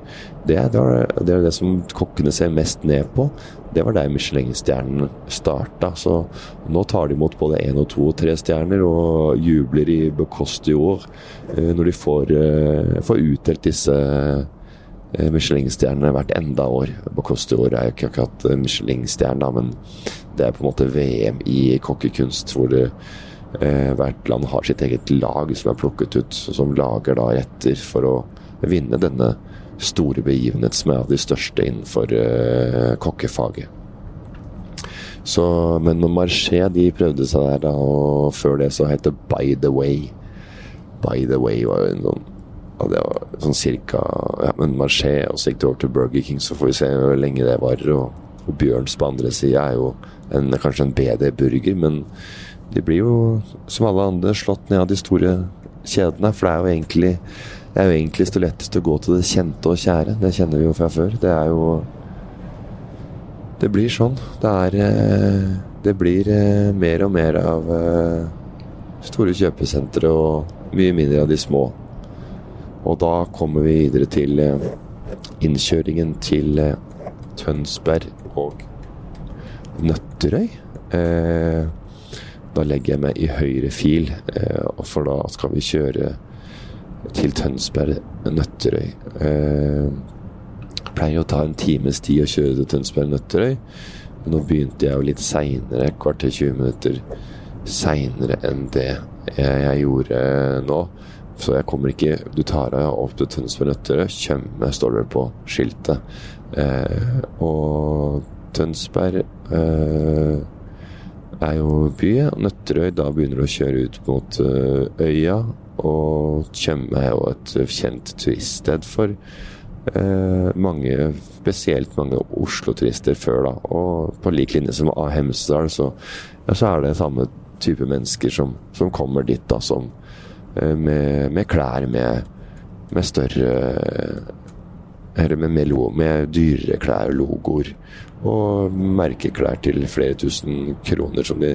Det er, det er det som kokkene ser mest ned på. Det var der Michelin-stjernen starta. Så nå tar de imot både én og to og tre stjerner og jubler i Becoste år eh, når de får, eh, får utdelt disse eh, Michelin-stjernene hvert enda år. Becoste år er jo ikke akkurat Michelin-stjerne, men det er på en måte VM i kokkekunst, hvor det, hvert land har sitt eget lag som er plukket ut, som lager da retter for å vinne denne store begivenhet som er av de største innenfor uh, kokkefaget. Så, men Marché de prøvde seg der da, og før det så het det By the Way. By the Way var jo en sånn ja, det var sånn cirka ja, men Marché, og så gikk det over til Burger King, så får vi se hvor lenge det varer. Og, og Bjørns på andre sida er jo en, kanskje en bedre burger, men de blir jo, som alle andre, slått ned av de store kjedene. For det er jo egentlig det er jo enklest og lettest å gå til det kjente og kjære. Det kjenner vi jo fra før. Det er jo Det blir sånn. Det er eh, Det blir eh, mer og mer av eh, store kjøpesentre og mye mindre av de små. Og da kommer vi videre til innkjøringen til Tønsberg og Nøtterøy. Da legger jeg meg i høyre fil, for da skal vi kjøre til Tønsberg-Nøtterøy. Eh, pleier å ta en times tid å kjøre til Tønsberg-Nøtterøy. Men nå begynte jeg jo litt seinere, kvarter 20 minutter seinere enn det jeg, jeg, gjorde nå. Så jeg kommer ikke Du tar deg opp til Tønsberg-Nøtterøy. Tjøme står det på skiltet. Eh, og Tønsberg eh, er jo by. Nøtterøy, da begynner du å kjøre ut mot uh, øya. Og Tjøme er jo et kjent turiststed for uh, mange, spesielt mange Oslo-turister før, da. Og på lik linje som av Hemsedal, så, ja, så, er det samme type mennesker som, som kommer dit, da, som uh, med, med, klær med, med større eller med, med, med dyrere klær, logoer og merkeklær til flere tusen kroner som de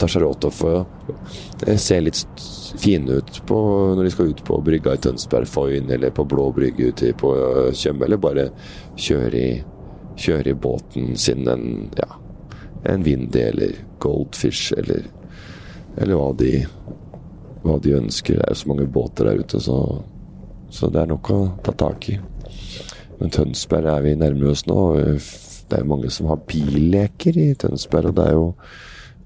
tar seg råd til å få eh, se litt fine ut på når de skal ut på brygga i Tønsberg Foyn eller på Blå brygge ute på Tjøme, eller bare kjøre i, kjøre i båten sin en, ja, en Windy eller Goldfish eller, eller hva, de, hva de ønsker. Det er jo så mange båter der ute, så, så det er nok å ta tak i. Men Tønsberg er vi nærmere oss nå. Det er jo mange som har billeker i Tønsberg, og det er jo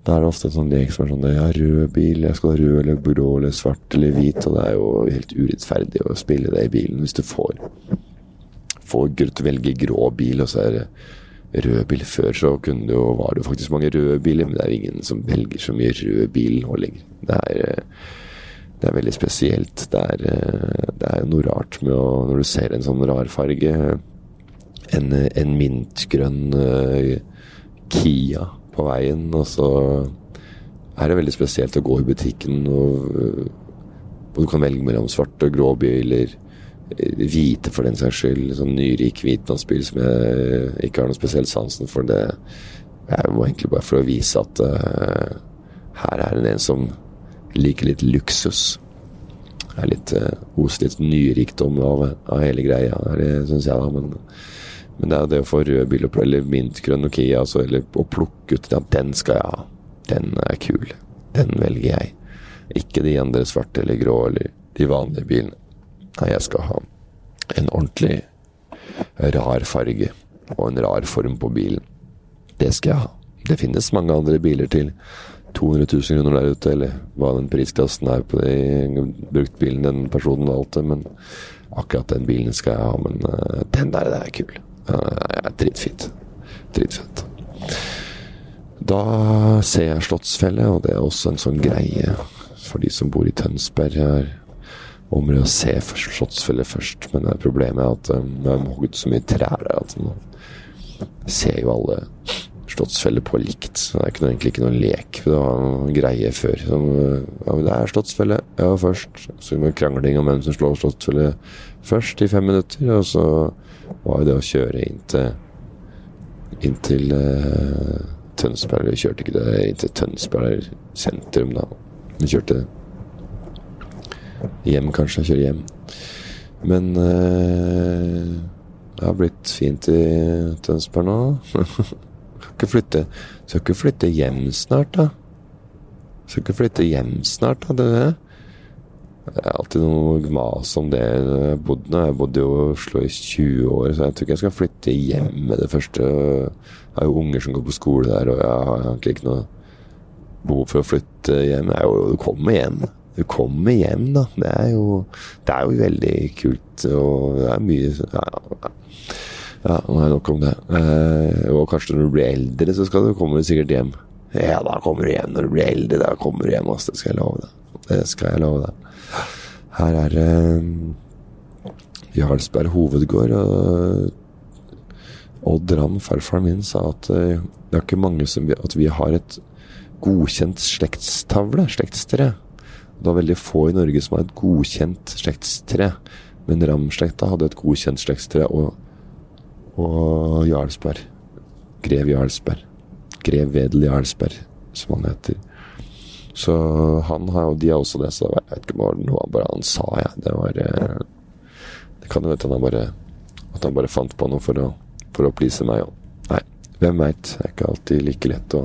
da er det ofte en sånn lek som er sånn Ja, rød bil, jeg skal ha rød eller blå eller svart eller hvit. Og det er jo helt urettferdig å spille det i bilen hvis du får får til velge grå bil, og så er det rød bil. Før så kunne det jo, var det faktisk mange røde biler, men det er ingen som velger så mye rød bil nå lenger. Det er, det er veldig spesielt. Det er, det er noe rart med å Når du ser en sånn rar farge en, en mintgrønn uh, Kia på veien, og så er det veldig spesielt å gå i butikken og, og du kan velge mellom svarte og grå biler, eh, hvite for den saks skyld, sånn nyrik hvitmannsbil som jeg ikke har noe spesielt sansen for. Det er jo egentlig bare for å vise at uh, her er det en som liker litt luksus. Det er litt uh, hos litt nyrikdom av, av hele greia, Det syns jeg, da. Men men det er det å få rød bil eller mintgrønn Nokia, altså, eller å plukke ut ja, den skal jeg ha. Den er kul. Den velger jeg. Ikke de andre svarte eller grå eller de vanlige bilene. Nei, jeg skal ha en ordentlig rar farge og en rar form på bilen. Det skal jeg ha. Det finnes mange andre biler til 200 000 kroner der ute, eller hva den prisklassen er på de bruktbilen den personen valgte, men akkurat den bilen skal jeg ha. Men uh, den der, det er kul. Ja, dritfint. Dritfett. Da ser jeg Slottsfjellet, og det er også en sånn greie for de som bor i Tønsberg. her om å se Slottsfjellet først, men problemet er at um, det er hogd så mye trær der at man ser jo alle Slottsfjellet på likt. Så det er ikke noe, egentlig ikke noen lek. Det var en greie før. Som, ja, det er Slottsfjellet, ja, først. Så krangling om hvem som slår Slottsfjellet først, i fem minutter. Og så var jo det å kjøre inn til inn til uh, Tønsberg. Vi kjørte ikke det inn til Tønsberg sentrum, da. Vi kjørte hjem, kanskje. Kjøre hjem. Men uh, det har blitt fint i Tønsberg nå. skal ikke flytte Skal ikke flytte hjem snart, da? Skal ikke flytte hjem snart, da? Det, er det er alltid noe mas om det. Jeg bodde, nå jeg bodde i Oslo i 20 år, så jeg tror ikke jeg skal flytte hjem med det første. Jeg har jo unger som går på skole der, og jeg har egentlig ikke noe behov for å flytte hjem. Jeg jo, du kommer hjem. Du kommer hjem, da. Det er jo, det er jo veldig kult, og det er mye ja, ja, nå er det nok om det. Eh, og kanskje når du blir eldre, så skal du, kommer du sikkert hjem. Ja, da kommer du hjem når du blir eldre. Da kommer du hjem, ass. Det skal jeg love deg. Det skal jeg love deg. Her er det eh, Jarlsberg hovedgård. og Odd Ramm, farfaren min, sa at eh, det er ikke mange som At vi har et godkjent slektstavle, slektstre. Det var veldig få i Norge som har et godkjent slektstre. Men Ramm-slekta hadde et godkjent slektstre, og, og Jarlsberg. Grev Jarlsberg. Grev Wedel Jarlsberg, som han heter. Så han har jo, de har også det, så jeg vet ikke om det var bare han sa, jeg. Ja. Det var eh, Det kan jo hende han bare At han bare fant på noe for å, for å please meg. Og, nei, hvem veit. Det er ikke alltid like lett å,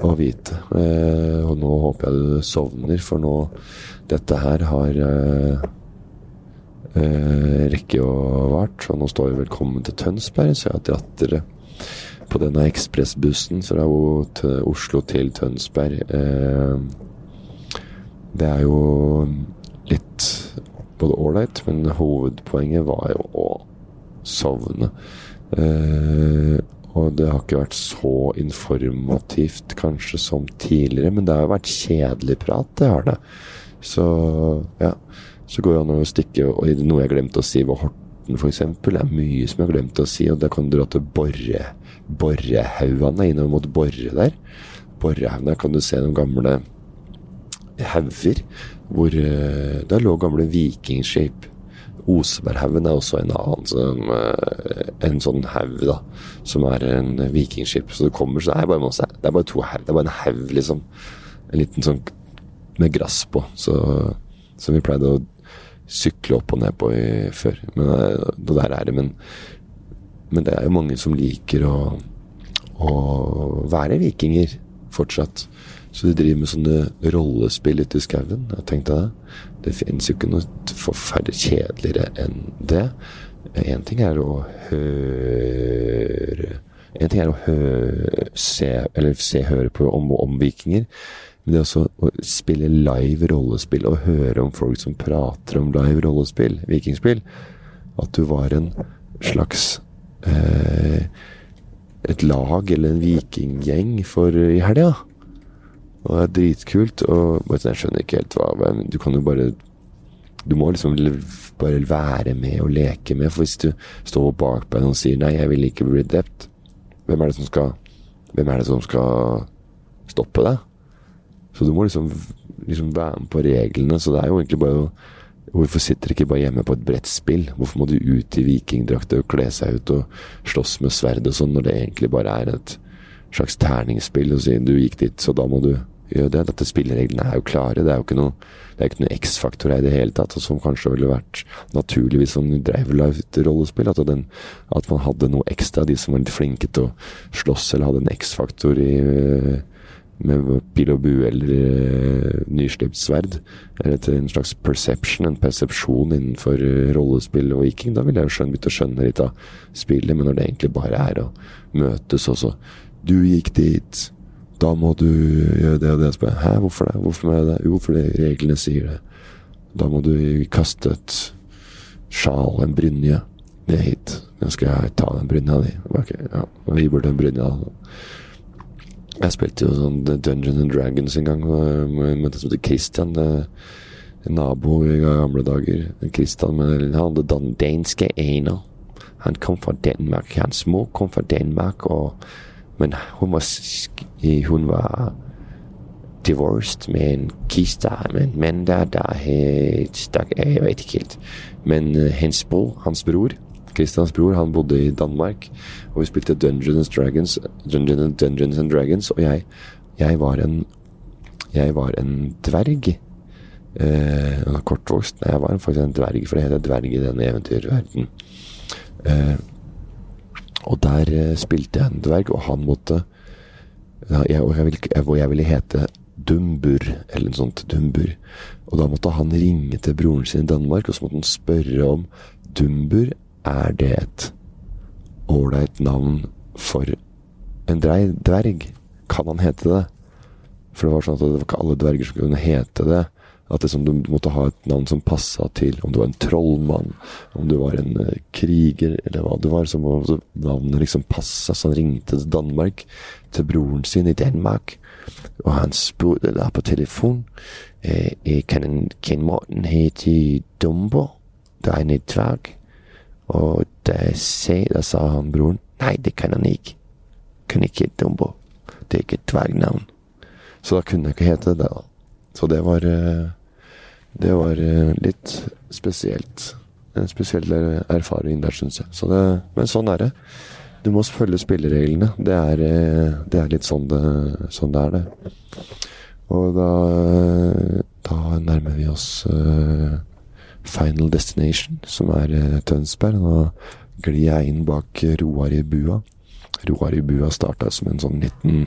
å vite. Eh, og nå håper jeg du sovner, for nå Dette her har eh, eh, rekke og vart. Og nå står vi velkommen til Tønsberg, så jeg har dratt dere på denne ekspressbussen fra Oslo til Tønsberg. Eh, det er jo litt både ålreit, men hovedpoenget var jo å sovne. Eh, og det har ikke vært så informativt kanskje som tidligere, men det har jo vært kjedelig prat, det har det. Så ja. Så går det an å stikke Og noe jeg glemte å si var Horten, f.eks. Er mye som jeg har glemt å si, og det kan dra til Borre Borrehaugane innover mot Borre der. Borrehaugene kan du se noen gamle hauger hvor uh, Der lå gamle vikingskip. Oseberghaugen er også en annen som, uh, en sånn haug, da. Som er en vikingskip. Så det kommer så det er bare masse Det er bare to haug. Det er bare en haug, liksom. En liten sånn med gress på. Så, som vi pleide å sykle opp og ned på i, før. Men uh, det der er det. Men men det er jo mange som liker å, å være vikinger fortsatt. Så de driver med sånne rollespill ute i skauen. Det. Det finnes jo ikke noe forferdelig kjedeligere enn det. Én ting er å høre En ting er å høre, se, eller se, høre på om, om vikinger. Men det også å spille live rollespill og høre om folk som prater om live rollespill, vikingspill. At du var en slags eh, et lag eller en vikinggjeng for i helga. Og det er dritkult. Og jeg skjønner ikke helt hva Du kan jo bare Du må liksom bare være med og leke med. For hvis du står bak deg og sier 'nei, jeg vil ikke bli drept', hvem er det som skal Hvem er det som skal stoppe deg? Så du må liksom, liksom være med på reglene. Så det er jo egentlig bare å Hvorfor sitter de ikke bare hjemme på et brettspill? Hvorfor må du ut i vikingdrakter og kle seg ut og slåss med sverd og sånn, når det egentlig bare er et slags terningsspill? Og si du gikk dit, så da må du gjøre det. Dette spillereglene er jo klare. Det er jo ikke noe, noe X-faktor her i det hele tatt, Og som kanskje ville vært naturlig hvis man drev live rollespill. At, den, at man hadde noe ekstra, de som var litt flinke til å slåss eller hadde en X-faktor i med pil og bue eller uh, nyslipt sverd. Eller etter en slags perception, en persepsjon innenfor uh, rollespill og viking. Da ville jeg jo begynt å skjønne litt av spillet, men når det egentlig bare er å møtes også Du gikk dit, da må du gjøre det og det. Spør Hæ, hvorfor det? Hvorfor må jeg det? Jo, fordi reglene sier det. Da må du kaste et sjal, en brynje, ned hit. Nå skal jeg ta den brynja di. Ok, ja, vi bort den brynja. Jeg spilte jo sånn Dungeons and Dragons en gang med en som heter Christian. En nabo i gamle dager. Christian han hadde den danske aner. Han kom fra Danmark. Hans mor kom fra Danmark, og, men hun var, hun var divorced med en kiste med en mann der, der stakk Jeg vet ikke helt. Men uh, hans bror, hans bror Christians bror han bodde i Danmark, og vi spilte Dungeons Dragons, Dungeons, Dungeons and Dragons, og jeg, jeg var en Jeg var en dverg. Eh, kortvokst. Jeg var faktisk en dverg, for det heter dverg i denne eventyrverden. Eh, og der eh, spilte jeg en dverg, og han måtte ja, jeg, og, jeg ville, og jeg ville hete Dumbur, eller noe sånt. Dumbur. Og da måtte han ringe til broren sin i Danmark, og så måtte han spørre om Dumbur, er det et ålreit navn for en dverg? Kan han hete det? For det var sånn at det var ikke alle dverger som kunne hete det. At liksom, du måtte ha et navn som passa til om du var en trollmann, om du var en uh, kriger, eller hva det var. Så måtte navnet liksom passe. Så han ringte til Danmark, til broren sin i Danmark, og han spurte da på telefon eh, eh kan, en, kan Morten hete Dumbo, Det er en dverg. Og da, sa, da sa han broren nei, det kan han ikke. Kan ikke hete Dumbo. Det er ikke et dvergnavn. Så da kunne jeg ikke hete det. da. Så det var uh, det var eh, litt spesielt. En spesiell erfaring der, syns jeg. Så det, men sånn er det. Du må følge spillereglene. Det er, eh, det er litt sånn det, sånn det, er, det. Og da, da nærmer vi oss Final Destination, som er uh, Tønsberg. Nå glir jeg inn bak Roar i bua. Roar i bua starta som en sånn liten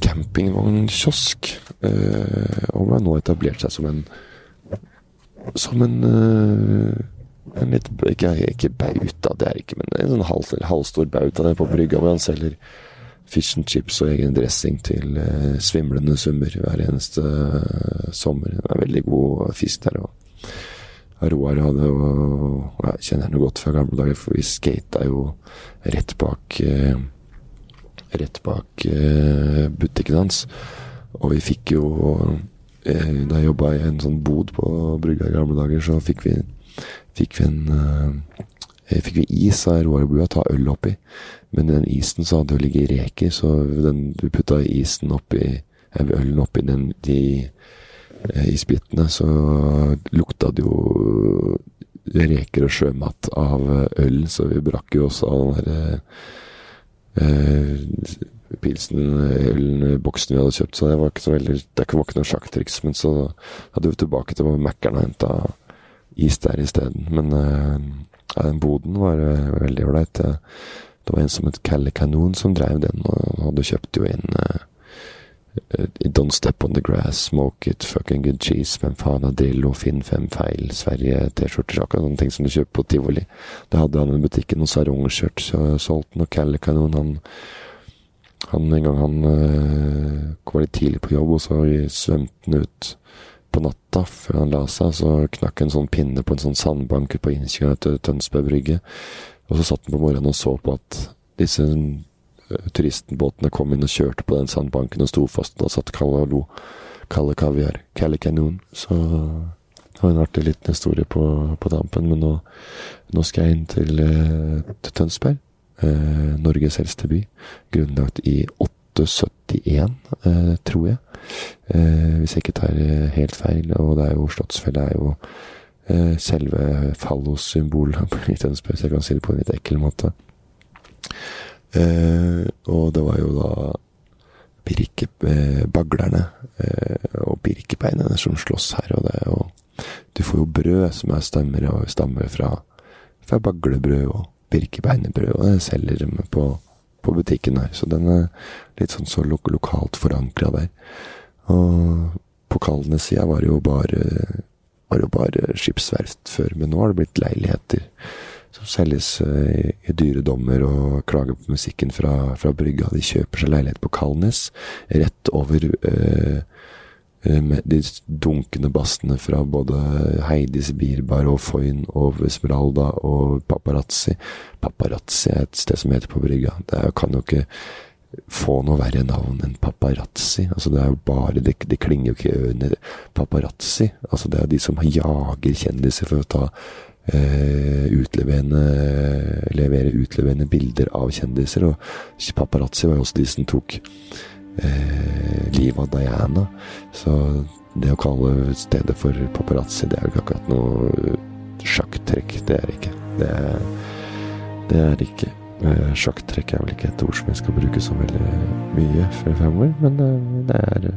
campingvognkiosk. Eh, og har nå etablert seg som en Som en eh, en litt, ikke, ikke bauta, det er ikke, men en sånn halv, halvstor bauta nede på brygga hvor han selger fish and chips og egen dressing til eh, svimlende summer hver eneste sommer. Det er veldig god fisk der. Og Roar hadde jo Jeg kjenner henne godt fra gamle dager, for vi skata jo rett bak uh, rett bak eh, butikken hans. Og vi fikk jo eh, Da jeg jobba i en sånn bod på brygga i gamle dager, så fikk vi, fikk vi en eh, fikk vi is av Roar og Bua ta øl oppi. Men den isen så hadde jo ligget i reker, så den, vi putta isen oppi ølen oppi den, de eh, isbitene, så lukta det jo reker og sjømat av øl, så vi brakk jo også av den derre eh, pilsen, ølen, boksen vi hadde kjøpt, så det var ikke så veldig Det var ikke noe sjakktriks. Men så hadde vi tilbake til Mækkern og henta is der isteden. Men eh, den boden var uh, veldig ålreit. Det var en som het Calle Kanon som drev den, og hadde kjøpt jo inn uh, Don't step on the grass, smoke it, fucking good cheese, hvem faen er Drillo, Finn fem feil, Sverige, T-skjorter, akkurat sånne ting som du kjøper på tivoli. Da hadde han i butikken noen sarongskjørt, solgte Calle Kanon, han han, en gang han øh, var litt tidlig på jobb, og så svømte han ut på natta før han la seg. Så knakk en sånn pinne på en sånn sandbank på innkjøringa til Tønsberg brygge. Og så satt han på morgenen og så på at disse turistbåtene kom inn og kjørte på den sandbanken og sto fast. Og satt Kalle og Kaviar. Kalle Kanon. Så det var en artig liten historie på, på tampen. Men nå, nå, skal jeg inn til, øh, til Tønsberg eh, Norges eldste by. Grunnlagt i 871, eh, tror jeg. Eh, hvis jeg ikke tar eh, helt feil. Og det er jo Slottsfjellet er jo eh, selve fallossymbolet i Tønsberg, så jeg kan si det på en litt ekkel måte. Eh, og det var jo da birkebaglerne og birkebeinene som slåss her, og det Og Du får jo brød som er stammer, stammer fra, fra baglebrød og birkebeinebrød, og det selger de på, på, butikken her. Så den er litt sånn så lo lokalt forankra der. Og på Kalnes-sida var det jo bare bare skipsverft før, men nå har det blitt leiligheter som selges i, i dyre dommer og klager på musikken fra, fra brygga. De kjøper seg leilighet på Kalnes, rett over eh, Eh, de dunkende bassene fra både Heidis Birbar og Foyn og Esmeralda og Paparazzi. Paparazzi er et sted som heter på brygga. Det kan jo ikke få noe verre navn enn paparazzi. Altså det er jo bare Det, det klinger jo ikke i ørene. paparazzi. Altså det er de som jager kjendiser for å ta eh, utlevende Levere utleverende bilder av kjendiser. Og paparazzi var jo også de som tok eh, livet av Diana. Så det å kalle stedet for paparazzi, det er jo ikke akkurat noe sjakktrekk. Det er ikke. Det er, det er ikke. Eh, sjakktrekk er vel ikke et ord som jeg skal bruke så veldig mye fremover, men eh, det er,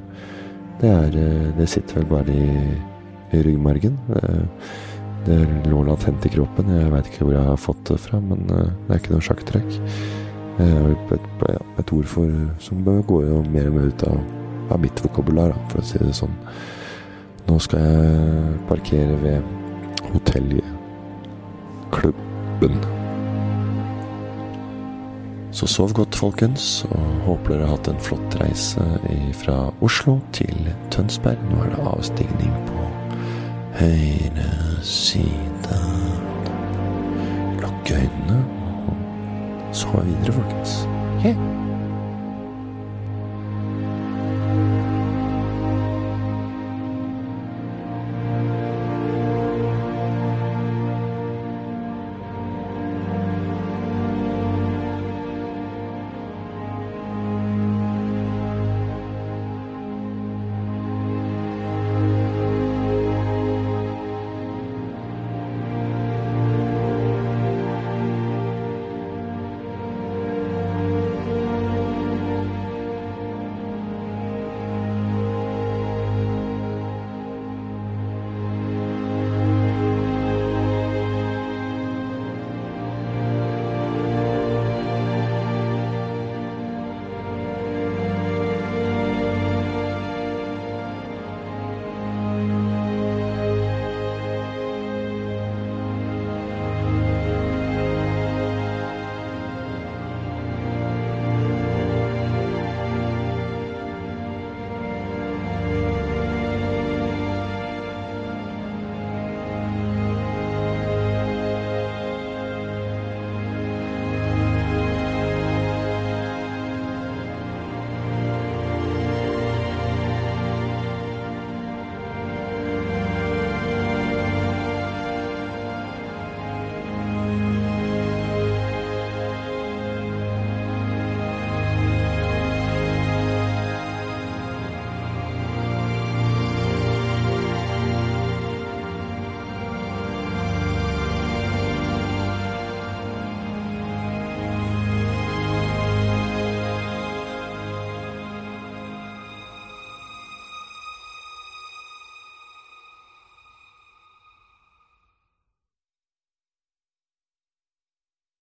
Det, er, eh, det sitter vel bare i, i ryggmargen. Det, lå latent i kroppen. Jeg veit ikke hvor jeg har fått det fra, men det er ikke noe sjakktrekk. Et, et, ord for, som går jo mer og mer ut av, av mitt vokabular, for å si det sånn. Nå skal jeg parkere ved hotellet Klubben. Så sov godt, folkens, og håper dere har hatt en flott reise fra Oslo til Tønsberg. Nå er det avstigning på høyre side. Lukk øynene og sov videre, folkens. Yeah.